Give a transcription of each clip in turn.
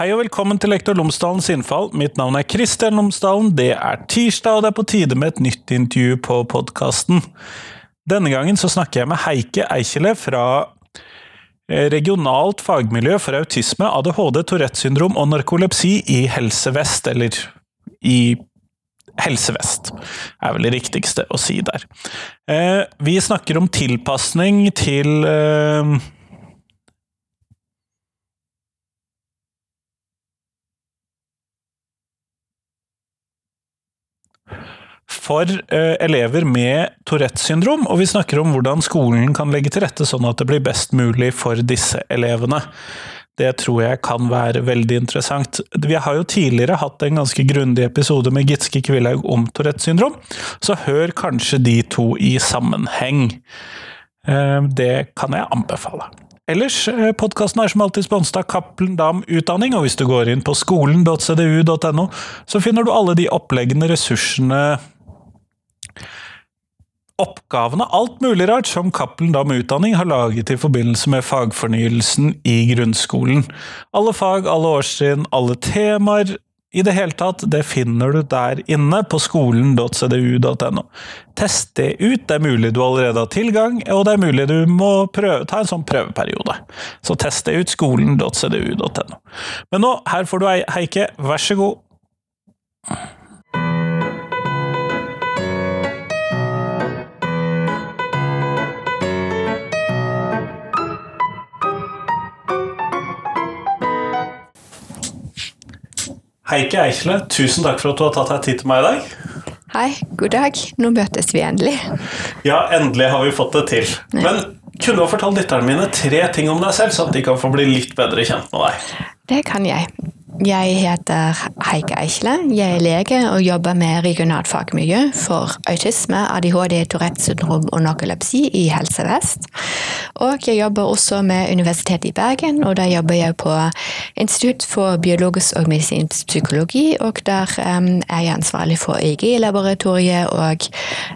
Hei og velkommen til Lektor Lomsdalens innfall. Mitt navn er Kristian Lomsdalen. Det er tirsdag, og det er på tide med et nytt intervju på podkasten. Denne gangen så snakker jeg med Heike Eikele fra eh, Regionalt fagmiljø for autisme, ADHD, Tourettes syndrom og narkolepsi i Helse Vest, eller i Helse Vest, er vel det riktigste å si der. Eh, vi snakker om tilpasning til for uh, elever med Tourettes syndrom, og vi snakker om hvordan skolen kan legge til rette sånn at det blir best mulig for disse elevene. Det tror jeg kan være veldig interessant. Vi har jo tidligere hatt en ganske grundig episode med Gitske Kvillaug om Tourettes syndrom, så hør kanskje de to i sammenheng. Eh, det kan jeg anbefale. Ellers, eh, podkasten er som alltid sponset av Cappelen Dam Utdanning, og hvis du går inn på skolen.cdu.no, så finner du alle de oppleggende ressursene oppgavene, alt mulig rart, som Cappelen Dam Utdanning har laget i forbindelse med fagfornyelsen i grunnskolen. Alle fag, alle årstrinn, alle temaer. I det hele tatt, det finner du der inne på skolen.cdu.no. Test det ut, det er mulig du allerede har tilgang, og det er mulig du må prøve, ta en sånn prøveperiode. Så test det ut, skolen.cdu.no. Men nå, her får du Heike, vær så god. Heike Eikle, tusen takk for at du har tatt deg tid til meg i dag. Hei, god dag. Nå møtes vi endelig. Ja, endelig har vi fått det til. Men kunne du ha fortalt lytterne mine tre ting om deg selv, så at de kan få bli litt bedre kjent med deg? Det kan jeg. Jeg heter Heike Eikle. Jeg er lege og jobber med regionalt fagmiljø for autisme, ADHD, Tourettes syndrom og narkolepsi i Helse Vest. Og jeg jobber også med Universitetet i Bergen, og der jobber jeg på Institutt for biologisk og medisinsk psykologi. Og der um, er jeg ansvarlig for EEG-laboratoriet og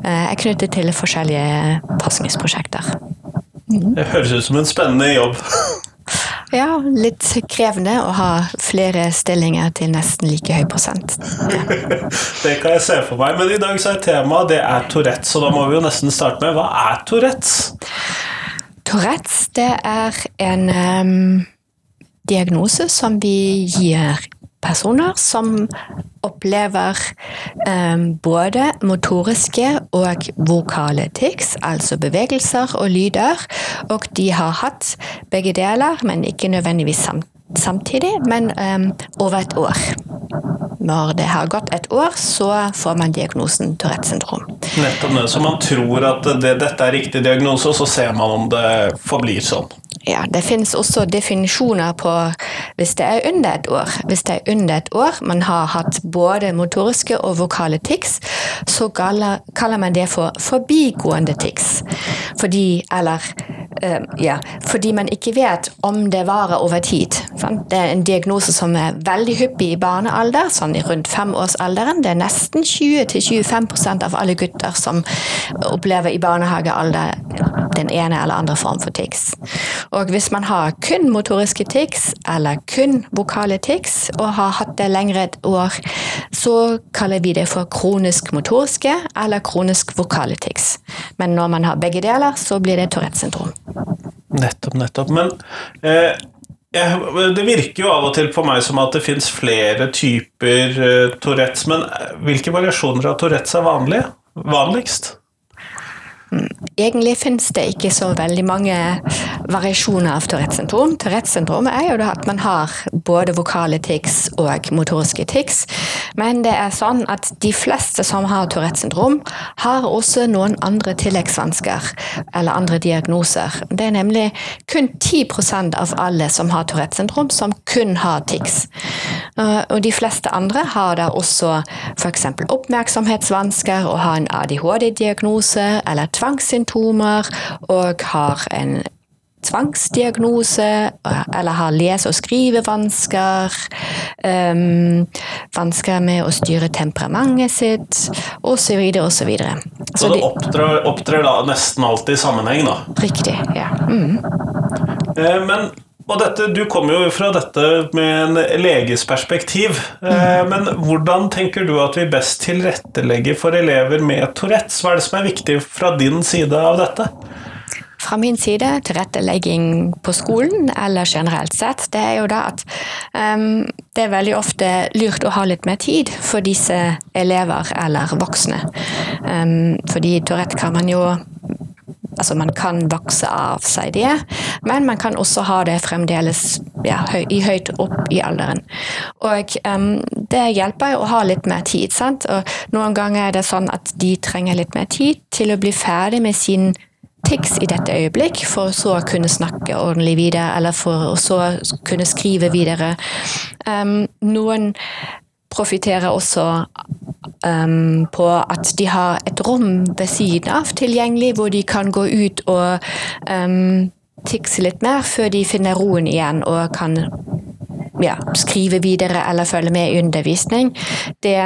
uh, er knyttet til forskjellige forskningsprosjekter. Mm. Det høres ut som en spennende jobb. Ja, litt krevende å ha flere stillinger til nesten like høy prosent. Ja. det kan jeg se for meg. Men i dag så er temaet det er Tourettes, så da må vi jo nesten starte med hva er Tourettes? Tourettes det er en um, diagnose som vi gir personer som opplever um, både motoriske og vokale tics, altså bevegelser og lyder. Og de har hatt begge deler, men ikke nødvendigvis samt, samtidig, men um, over et år. Når det har gått et år, så får man diagnosen Tourettes syndrom. Nettopp det. Så man tror at det, dette er riktig diagnose, og så ser man om det forblir sånn? Ja, det finnes også definisjoner på hvis det er under et år. Hvis det er under et år man har hatt både motoriske og vokale tics, så kaller man det for forbigående tics. Fordi, eller uh, ja, fordi man ikke vet om det varer over tid. Det er en diagnose som er veldig hyppig i barnealder, sånn i rundt femårsalderen. Det er nesten 20-25% av alle gutter som opplever i barnehagealder den ene eller andre form for tics. Og hvis man har kun motoriske tics eller kun vokale tics og har hatt det lenger et år, så kaller vi det for kronisk motoriske eller kronisk vokale tics. Men når man har begge deler, så blir det Tourettes syndrom. Nettopp, nettopp. Men eh, det virker jo av og til på meg som at det fins flere typer eh, Tourettes. Men eh, hvilke variasjoner av Tourettes er vanlige? vanligst? Egentlig finnes det ikke så veldig mange variasjoner av Tourettes syndrom. Tourettes syndrom er jo at man har både vokale tics og motoriske tics. Men det er sånn at de fleste som har Tourettes syndrom, har også noen andre tilleggsvansker eller andre diagnoser. Det er nemlig kun 10 av alle som har Tourettes syndrom, som kun har tics. Og de fleste andre har da også f.eks. oppmerksomhetsvansker og har en ADHD-diagnose eller tvangssymptomer og har en tvangsdiagnose eller har lese- og skrivevansker. Um, vansker med å styre temperamentet sitt, osv. osv. Så, så, det opptrer, opptrer, da nesten alltid i sammenheng, da? Riktig, ja. Mm. Eh, men og dette, Du kommer jo fra dette med en leges perspektiv. Mm. Men hvordan tenker du at vi best tilrettelegger for elever med Tourettes? Hva er det som er viktig fra din side av dette? Fra min side, tilrettelegging på skolen eller generelt sett, det er jo da at um, det er veldig ofte lurt å ha litt mer tid for disse elever eller voksne. Um, fordi Tourette kan man jo Altså man kan vokse av seg det, men man kan også ha det fremdeles ja, høy, i høyt opp i alderen. Og um, det hjelper jo å ha litt mer tid. sant? Og noen ganger er det sånn at de trenger litt mer tid til å bli ferdig med sin tics i dette øyeblikk, for så å kunne snakke ordentlig videre, eller for å så kunne skrive videre. Um, noen profitterer også um, på at de har et rom ved siden av tilgjengelig, hvor de kan gå ut og um, tikse litt mer før de finner roen igjen og kan ja, skrive videre eller følge med i undervisning. Det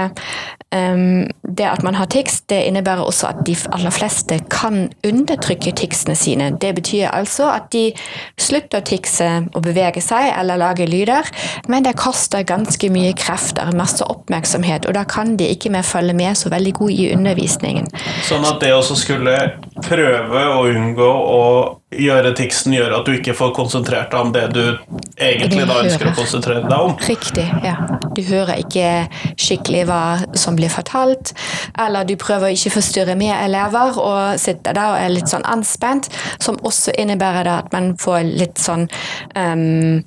Um, det at man har tics, det innebærer også at de aller fleste kan undertrykke ticsene sine. Det betyr altså at de slutter å tikse og bevege seg eller lage lyder, men det koster ganske mye krefter, masse oppmerksomhet, og da kan de ikke mer følge med så veldig god i undervisningen. Sånn at det også skulle prøve å unngå å gjøre tiksen gjør at du ikke får konsentrert deg om det du egentlig da ønsker å konsentrere deg om. Riktig, ja. Du hører ikke skikkelig hva som blir fortalt, eller du prøver ikke å forstyrre med elever og sitter der og er litt sånn anspent, som også innebærer at man får litt sånn um,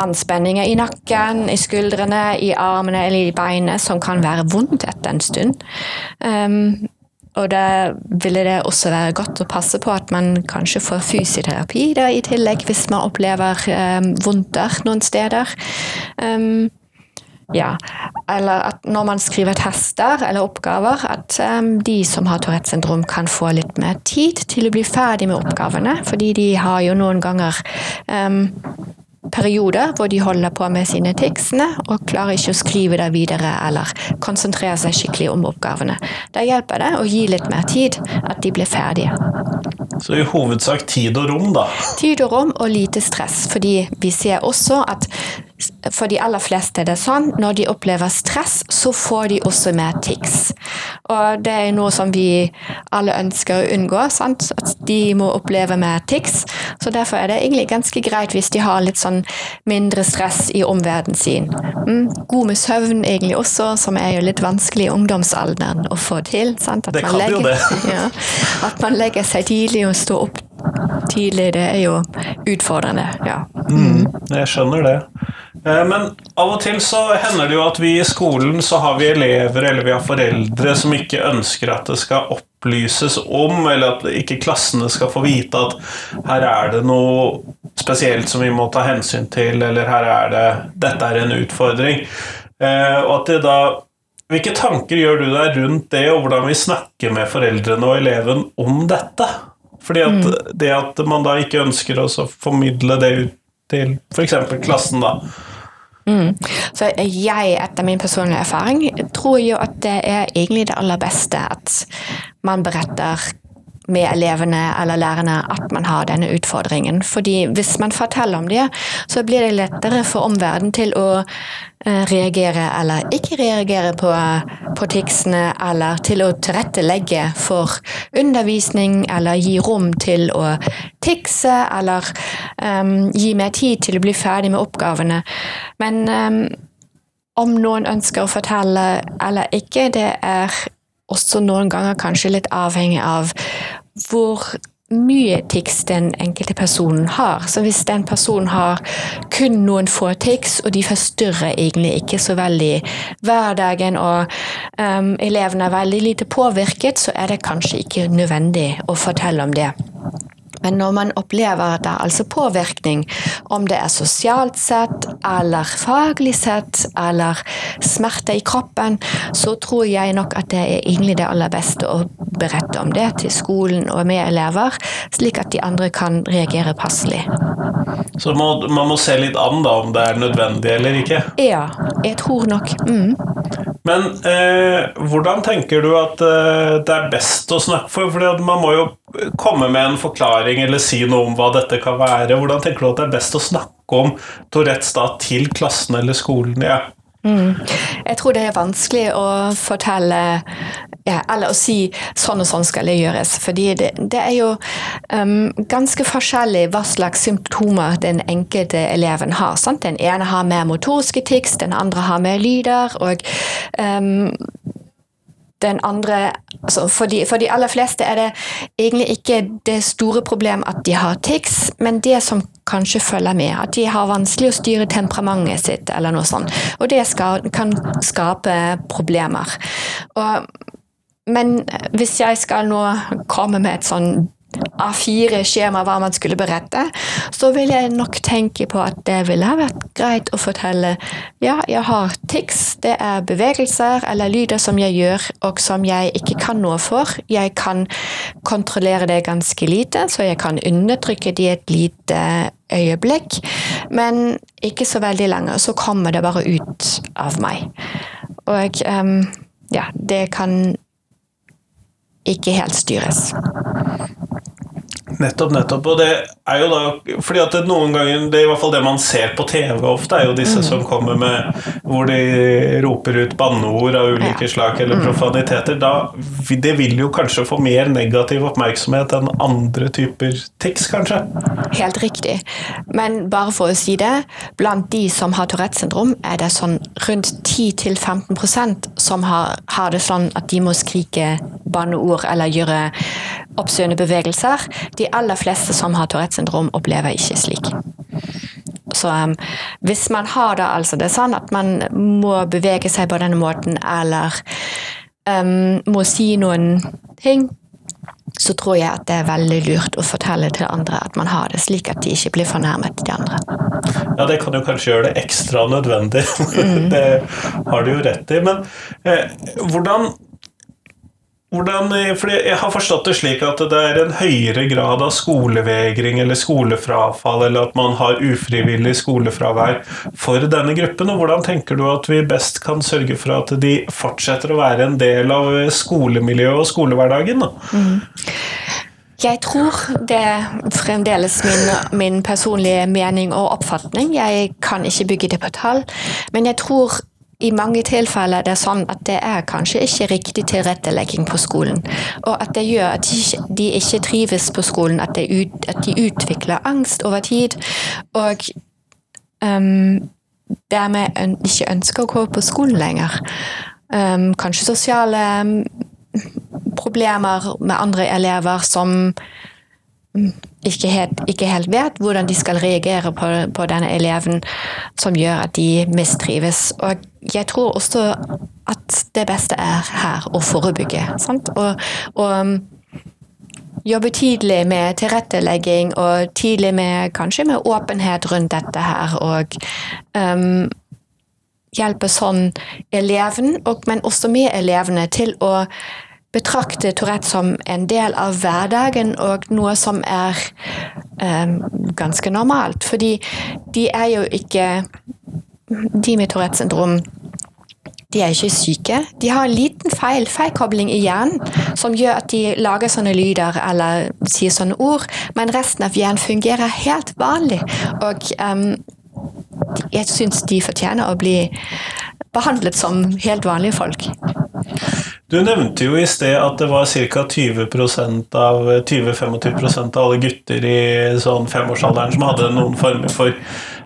anspenninger i nakken, i skuldrene, i armene eller i beinet, som kan være vondt etter en stund. Um, og da ville det også være godt å passe på at man kanskje får fysioterapi da, i tillegg, hvis man opplever um, vondter noen steder. Um, ja, eller at når man skriver tester eller oppgaver, at um, de som har Tourettes syndrom kan få litt mer tid til å bli ferdig med oppgavene, fordi de har jo noen ganger um, perioder hvor de holder på med sine tekstene og klarer ikke å skrive det videre eller konsentrere seg skikkelig om oppgavene. Da hjelper det å gi litt mer tid, at de blir ferdige. Så i hovedsak tid og rom, da? Tid og rom og lite stress. Fordi vi ser også at for de aller fleste er det sånn når de opplever stress, så får de også mer tics. Og det er noe som vi alle ønsker å unngå, sant? at de må oppleve mer tics. Så derfor er det egentlig ganske greit hvis de har litt sånn mindre stress i omverdenen sin. Mm, god med søvn egentlig også, som er jo litt vanskelig i ungdomsalderen å få til. Sant? At det kan legger, jo det. Ja, at man legger seg tidlig og står opp tidlig, det er jo utfordrende. Ja. Mm. Jeg skjønner det. Eh, men av og til så hender det jo at vi i skolen så har vi elever eller vi har foreldre som ikke ønsker at det skal opplyses om, eller at ikke klassene skal få vite at her er det noe spesielt som vi må ta hensyn til, eller her er det dette er en utfordring. Eh, og at det da Hvilke tanker gjør du deg rundt det, og hvordan vi snakker med foreldrene og eleven om dette? Fordi at mm. det at man da ikke ønsker å formidle det ut til f.eks. klassen, da. Mm. Så jeg, etter min personlige erfaring, tror jo at det er egentlig det aller beste at man beretter med elevene eller lærerne at man har denne utfordringen. Fordi hvis man forteller om det, så blir det lettere for omverdenen til å eh, reagere eller ikke reagere på, på ticsene, eller til å tilrettelegge for undervisning, eller gi rom til å tikse, eller um, gi mer tid til å bli ferdig med oppgavene. Men um, om noen ønsker å fortelle eller ikke, det er også noen ganger kanskje litt avhengig av hvor mye tics den enkelte personen har. Så hvis den personen har kun noen få tics, og de forstyrrer egentlig ikke så veldig hverdagen, og um, elevene er veldig lite påvirket, så er det kanskje ikke nødvendig å fortelle om det. Men når man opplever at det er altså påvirkning, om det er sosialt sett eller faglig sett eller smerte i kroppen, så tror jeg nok at det er egentlig det aller beste å berette om det til skolen og med elever, slik at de andre kan reagere passelig. Så må, man må se litt an da, om det er nødvendig eller ikke? Ja, jeg tror nok. Mm. Men eh, hvordan tenker du at eh, det er best å snakke for? Fordi man må jo komme med en forklaring eller si noe om hva dette kan være, hvordan tenker du at det er best å snakke om Tourettes da til klassen eller skolen? Ja. Mm. Jeg tror det er vanskelig å fortelle eller å si sånn og sånn skal det gjøres. Fordi det, det er jo um, ganske forskjellig hva slags symptomer den enkelte eleven har. Sant? Den ene har mer motoriske tics, den andre har mer lyder. og um, den andre altså for, de, for, de, aller fleste er det egentlig ikke det store problem at de har tics, men det som kanskje følger med. At de har vanskelig å styre temperamentet sitt, eller noe sånt. Og det skal, kan skape problemer. Og, men hvis jeg skal nå komme med et sånn A4-skjema hva man skulle berette, så vil jeg nok tenke på at det ville ha vært greit å fortelle ja, jeg har tics, det er bevegelser eller lyder som jeg gjør og som jeg ikke kan noe for. Jeg kan kontrollere det ganske lite, så jeg kan undertrykke det i et lite øyeblikk, men ikke så veldig lenge, så kommer det bare ut av meg. Og um, ja, det kan ikke helt styres. Nettopp, nettopp. Og det er jo da fordi at noen ganger Det er i hvert fall det man ser på TV ofte, er jo disse mm. som kommer med Hvor de roper ut banneord av ulike ja. slag eller mm. profaniteter. Da, det vil jo kanskje få mer negativ oppmerksomhet enn andre typer tics, kanskje? Helt riktig. Men bare for å si det, blant de som har Tourettes syndrom, er det sånn rundt 10-15% som har, har det sånn at de må skrike banneord eller gjøre oppsøkende bevegelser. De aller fleste som har Tourettes syndrom, opplever ikke slik. Så um, hvis man har da altså det sånn at man må bevege seg på denne måten, eller um, må si noen ting, så tror jeg at det er veldig lurt å fortelle til andre at man har det, slik at de ikke blir fornærmet de andre. Ja, det kan jo kanskje gjøre det ekstra nødvendig. Mm. det har du jo rett i. Men eh, hvordan hvordan, for Jeg har forstått det slik at det er en høyere grad av skolevegring eller skolefrafall, eller at man har ufrivillig skolefravær for denne gruppen. og Hvordan tenker du at vi best kan sørge for at de fortsetter å være en del av skolemiljøet og skolehverdagen? Mm. Jeg tror det er fremdeles min, min, personlige mening og oppfatning. Jeg kan ikke bygge det på tall, men jeg tror i mange tilfeller er det sånn at det er kanskje ikke riktig tilrettelegging på skolen. Og at det gjør at de ikke trives på skolen, at, ut, at de utvikler angst over tid. Og um, dermed ikke ønsker å gå på skolen lenger. Um, kanskje sosiale problemer med andre elever som ikke helt, ikke helt, vet hvordan de skal reagere på, på, denne eleven, som gjør at de mistrives. Og jeg tror også at det beste er her å forebygge. Og, og um, jobbe tidlig med tilrettelegging, og tidlig med kanskje med åpenhet rundt dette her. Og um, hjelpe sånn eleven, og, men også med elevene, til å betrakte Tourette som en del av hverdagen og noe som er um, ganske normalt. Fordi de er jo ikke De med Tourettes syndrom de er ikke syke. De har en liten feil, feilkobling i hjernen, som gjør at de lager sånne lyder eller sier sånne ord, men resten av hjernen fungerer helt vanlig. Og um, jeg syns de fortjener å bli behandlet som helt vanlige folk. Du nevnte jo i sted at det var ca. 20% av 20-25 av alle gutter i sånn femårsalderen som hadde noen former for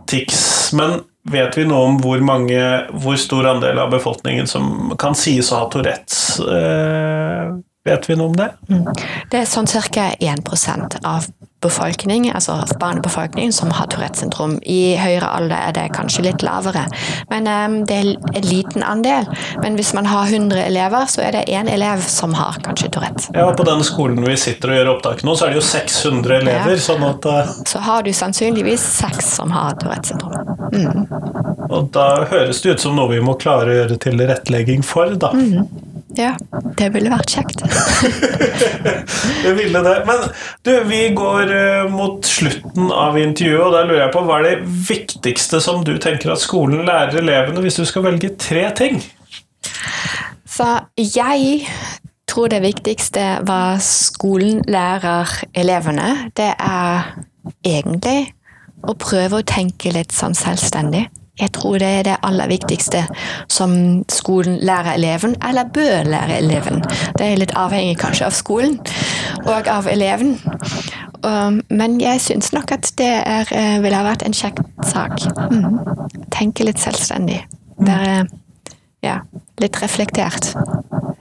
tics. Men vet vi noe om hvor, mange, hvor stor andel av befolkningen som kan sies å ha Tourettes? Eh, vet vi noe om det? Mm. Det er sånn ca. 1% av befolkning, altså barnebefolkning som har Tourettes syndrom. I høyere alder er det kanskje litt lavere, men um, det er en liten andel. Men hvis man har 100 elever, så er det én elev som har kanskje Tourettes. Ja, På den skolen vi sitter og gjør opptak nå, så er det jo 600 elever. Ja. sånn at... Uh... Så har du sannsynligvis seks som har Tourettes syndrom. Mm. Og da høres det ut som noe vi må klare å gjøre til rettlegging for, da. Mm. Ja, det ville vært kjekt. det ville det. Men du, vi går uh, mot slutten av intervjuet, og da lurer jeg på hva er det viktigste som du tenker at skolen lærer elevene, hvis du skal velge tre ting? Så jeg tror det viktigste hva skolen lærer elevene, det er egentlig å prøve å tenke litt sånn selvstendig. Jeg tror det er det aller viktigste som skolen lærer eleven, eller bør lære eleven. Det er litt avhengig kanskje av skolen og av eleven. Men jeg syns nok at det er, eh, ville ha vært en kjekk sak. Mm. Tenke litt selvstendig. Være ja, litt reflektert.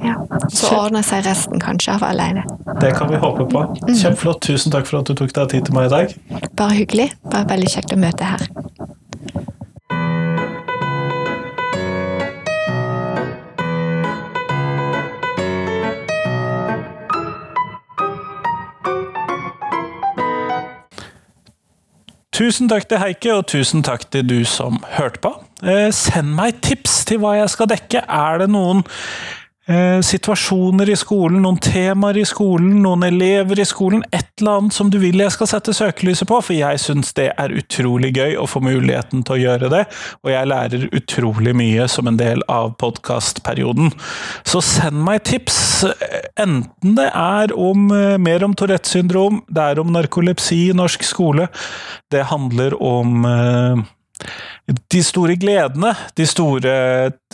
Ja. Så ordner seg resten kanskje av alene. Det kan vi håpe på. Kjempeflott. Tusen takk for at du tok deg tid til meg i dag. Bare hyggelig. Bare veldig kjekt å møte her. Tusen takk til Heike, og tusen takk til du som hørte på. Eh, send meg tips til hva jeg skal dekke. Er det noen eh, situasjoner i skolen, noen temaer i skolen, noen elever i skolen, et eller annet som du vil jeg skal sette søkelyset på? For jeg syns det er utrolig gøy å få muligheten til å gjøre det, og jeg lærer utrolig mye som en del av podkastperioden. Så send meg tips, enten det er om eh, mer om Tourettes syndrom, det er om narkolepsi i norsk skole, det handler om eh, de store gledene, de store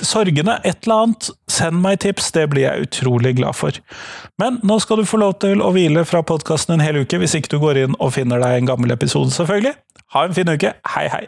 sorgene, et eller annet. Send meg tips, det blir jeg utrolig glad for. Men nå skal du få lov til å hvile fra podkasten en hel uke, hvis ikke du går inn og finner deg en gammel episode, selvfølgelig. Ha en fin uke. Hei, hei.